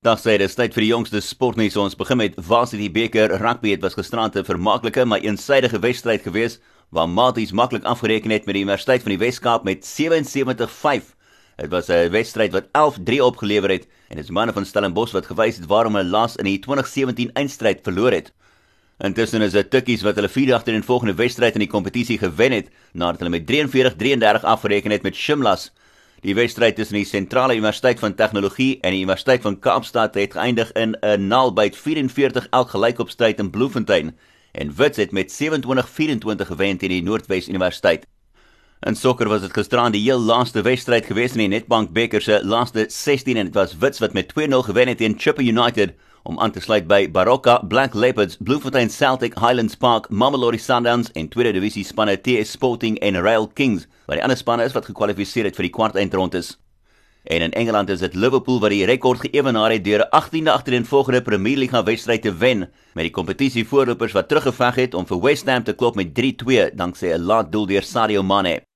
Dag sê dit tyd vir die jongste sportnuus. Ons begin met Varsity beker rugby. Dit was gisterand 'n vermaaklike maar eensaidige wedstryd geweest waar Maties maklik afgereken het met die Universiteit van die Wes-Kaap met 77-5. Dit was 'n wedstryd wat 11-3 opgelewer het en dit is manne van Stellenbosch wat gewys het waarom hulle laas in die 2017 eindstryd verloor het. Intussen is dit Tukkies wat hulle vierde agter in volgende wedstryd in die kompetisie gewen het nadat hulle met 43-33 afgereken het met Shimlas. Die wedstryd tussen die Sentrale Universiteit van Tegnologie en die Universiteit van Kaapstad het geëindig in 'n nalbyt 44 elk gelykopstryd in Bloemfontein en Wits het met 27-24 gewen teen die Noordwes Universiteit. In sokker was dit gisterand die heel laaste wedstryd gewees in die Nedbank beker se laaste 16 en dit was Wits wat met 2-0 gewen het teen Chippa United om aan te sluit by Baroka, Black Leopards, Bloemfontein Celtic, Highlands Park, Mamelodi Sundowns en tweede divisie spanne TS Sporting en Rail Kings, wat die ander spanne is wat gekwalifiseer het vir die kwart eindrondes. En in Engeland is dit Liverpool wat die rekord geëwenaar het deur 'n 18de agtereenvolgende Premier League wedstryd te wen, met die kompetisie voorlopers wat teruggeveg het om vir West Ham te klop met 3-2 danksy 'n laat doel deur Sadio Mane.